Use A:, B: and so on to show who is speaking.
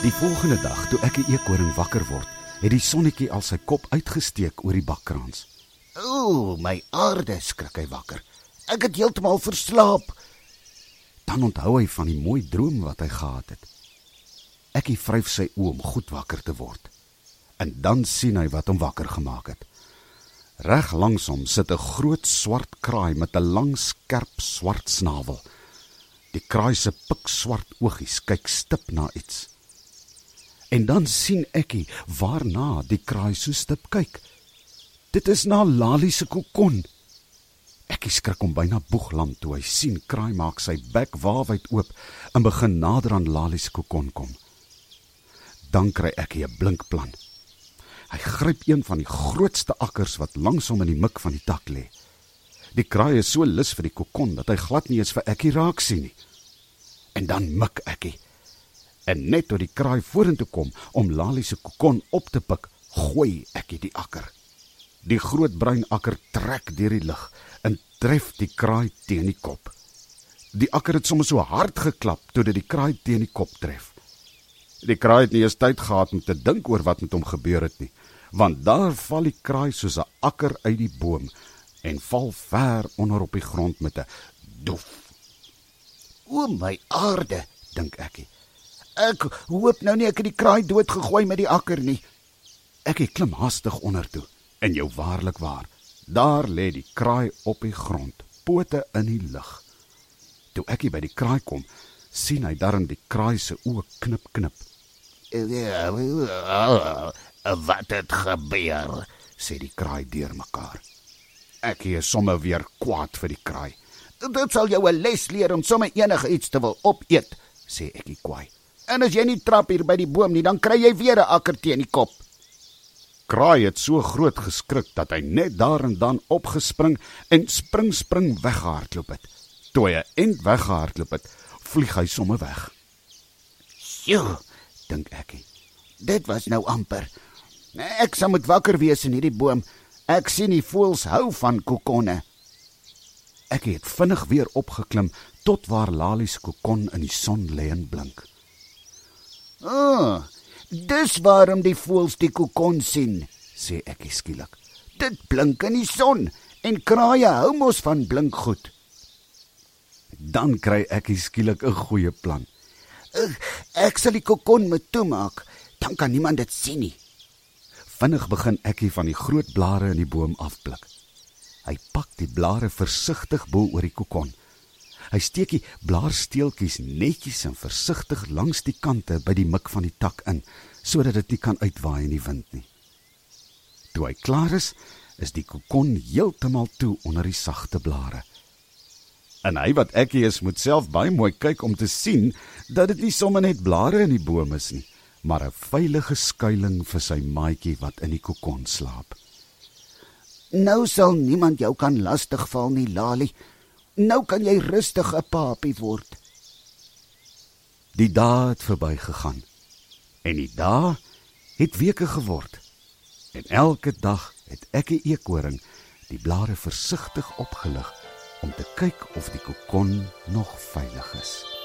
A: Die volgende dag, toe ek 'n eekoring wakker word, het die sonnetjie al sy kop uitgesteek oor die bakkrans.
B: Ooh, my aarde, skrik hy wakker. Ek het heeltemal verslaap.
A: Dan onthou hy van die mooi droom wat hy gehad het. Ekkie vryf sy oë om goed wakker te word. En dan sien hy wat hom wakker gemaak het. Reg langs hom sit 'n groot swart kraai met 'n lang skerp swart snavel. Die kraai se pikswart oogies kyk stip na iets. En dan sien ekkie waarna die kraai so stip kyk. Dit is na Lali se kokon. Ekkie skrik om byna boeglam toe hy sien kraai maak sy bek waawyd oop en begin nader aan Lali se kokon kom. Dan kry ekkie 'n blink plan. Hy gryp een van die grootste akkers wat langs hom in die mik van die tak lê. Die kraai is so lus vir die kokon dat hy glad nie eens vir ekkie raak sien nie. En dan mik ekkie En net toe die kraai vorentoe kom om Lali se kokon op te pik, gooi ek die akker. Die groot bruin akker trek deur die lug en tref die kraai teen die kop. Die akker het sommer so hard geklap toe dit die kraai teen die kop tref. Die kraai het nie eens tyd gehad om te dink oor wat met hom gebeur het nie, want daar val die kraai soos 'n akker uit die boom en val ver onder op die grond met 'n doef.
B: O my aarde, dink ekie. Ek hoop nou nie ek het die kraai dood gegooi met die akker nie.
A: Ek het klim hastig onder toe en jou waarlik waar. Daar lê die kraai op die grond, pote in die lug. Toe ek by die kraai kom, sien hy darm die kraai se oë knip knip.
B: Wat het gebeur? sê die kraai deurmekaar.
A: Ek is sommer weer kwaad vir die kraai.
B: Dit sal jou 'n les leer om sommer enige iets te wil opeet, sê ek kwaai. En as jy nie trap hier by die boom nie, dan kry jy weer 'n akker teen die kop.
A: Kraai het so groot geskrik dat hy net daar en dan opgespring en spring spring weggehardloop het. Toe hy end weggehardloop het, vlieg hy sommer weg.
B: "Sjoe," dink ek. "Dit was nou amper. Ek sal moet wakker wees in hierdie boom. Ek sien die voëls hou van kokonne."
A: Ek het vinnig weer opgeklim tot waar Lali se kokon in die son lê en blink.
B: "O, oh, dis waarom die voëls die kokon sien," sê ek skielik. "Dit blink in die son en kraaie hou mos van blink goed."
A: Dan kry ek skielik 'n goeie plan.
B: "Ek sal die kokon met toemaak, dan kan niemand dit sien nie."
A: Vinnig begin ekkie van die groot blare in die boom afpluk. Hy pak die blare versigtig bo oor die kokon. Hy steek die blaarsteeltjies netjies en versigtig langs die kante by die mik van die tak in, sodat dit nie kan uitwaai in die wind nie. Toe hy klaar is, is die kokon heeltemal toe onder die sagte blare. En hy wat ekkie is, moet self baie mooi kyk om te sien dat dit nie sommer net blare in die boom is nie, maar 'n veilige skuilings vir sy maatjie wat in die kokon slaap.
B: Nou sal niemand jou kan lastigval nie, Lali. Nou kan jy rustig 'n papie word.
A: Die dae het verbygegaan. En die dae het weke geword. En elke dag het ek 'n eekoring die blare versigtig opgelig om te kyk of die kokon nog veilig is.